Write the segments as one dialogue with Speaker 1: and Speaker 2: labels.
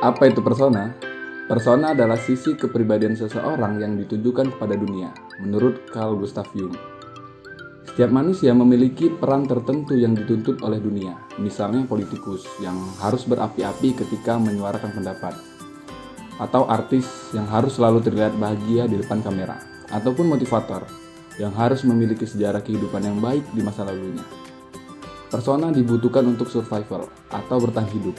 Speaker 1: Apa itu persona? Persona adalah sisi kepribadian seseorang yang ditujukan kepada dunia, menurut Carl Gustav Jung. Setiap manusia memiliki peran tertentu yang dituntut oleh dunia, misalnya politikus yang harus berapi-api ketika menyuarakan pendapat, atau artis yang harus selalu terlihat bahagia di depan kamera, ataupun motivator yang harus memiliki sejarah kehidupan yang baik di masa lalunya. Persona dibutuhkan untuk survival atau bertahan hidup,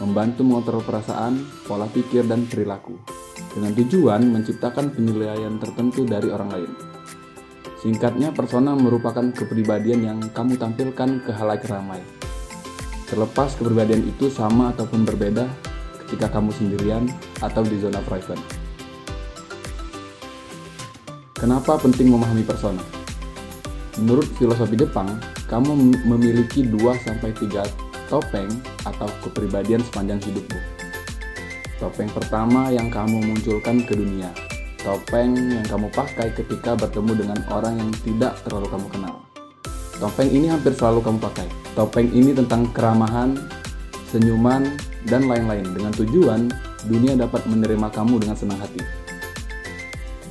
Speaker 1: membantu mengontrol perasaan, pola pikir, dan perilaku, dengan tujuan menciptakan penilaian tertentu dari orang lain. Singkatnya, persona merupakan kepribadian yang kamu tampilkan ke halayak ramai. Terlepas kepribadian itu sama ataupun berbeda ketika kamu sendirian atau di zona private. Kenapa penting memahami persona? Menurut filosofi Jepang, kamu memiliki 2-3 topeng atau kepribadian sepanjang hidupmu. Topeng pertama yang kamu munculkan ke dunia. Topeng yang kamu pakai ketika bertemu dengan orang yang tidak terlalu kamu kenal. Topeng ini hampir selalu kamu pakai. Topeng ini tentang keramahan, senyuman, dan lain-lain dengan tujuan dunia dapat menerima kamu dengan senang hati.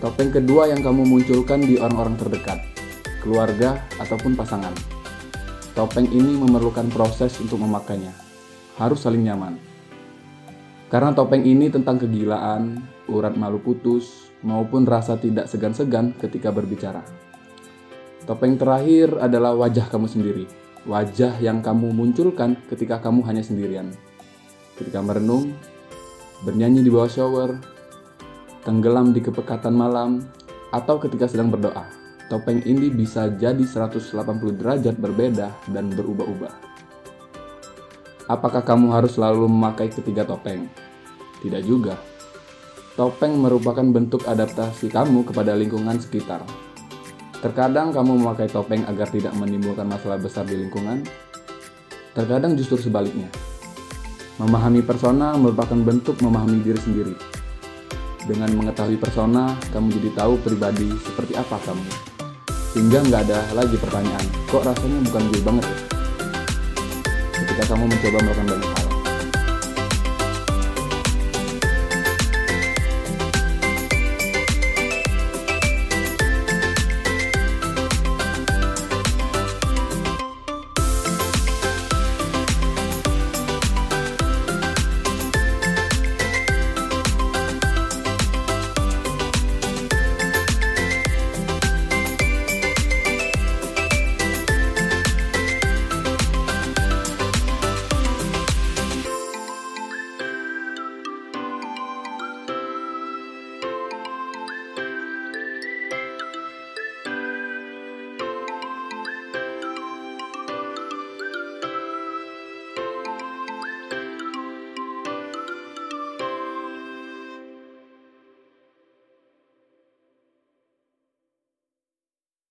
Speaker 1: Topeng kedua yang kamu munculkan di orang-orang terdekat, keluarga, ataupun pasangan. Topeng ini memerlukan proses untuk memakainya. Harus saling nyaman. Karena topeng ini tentang kegilaan, urat malu putus, maupun rasa tidak segan-segan ketika berbicara. Topeng terakhir adalah wajah kamu sendiri. Wajah yang kamu munculkan ketika kamu hanya sendirian. Ketika merenung, bernyanyi di bawah shower, tenggelam di kepekatan malam, atau ketika sedang berdoa topeng ini bisa jadi 180 derajat berbeda dan berubah-ubah. Apakah kamu harus selalu memakai ketiga topeng? Tidak juga. Topeng merupakan bentuk adaptasi kamu kepada lingkungan sekitar. Terkadang kamu memakai topeng agar tidak menimbulkan masalah besar di lingkungan. Terkadang justru sebaliknya. Memahami persona merupakan bentuk memahami diri sendiri. Dengan mengetahui persona, kamu jadi tahu pribadi seperti apa kamu sehingga nggak ada lagi pertanyaan kok rasanya bukan gue banget ya? Ketika kamu mencoba melakukan banyak hal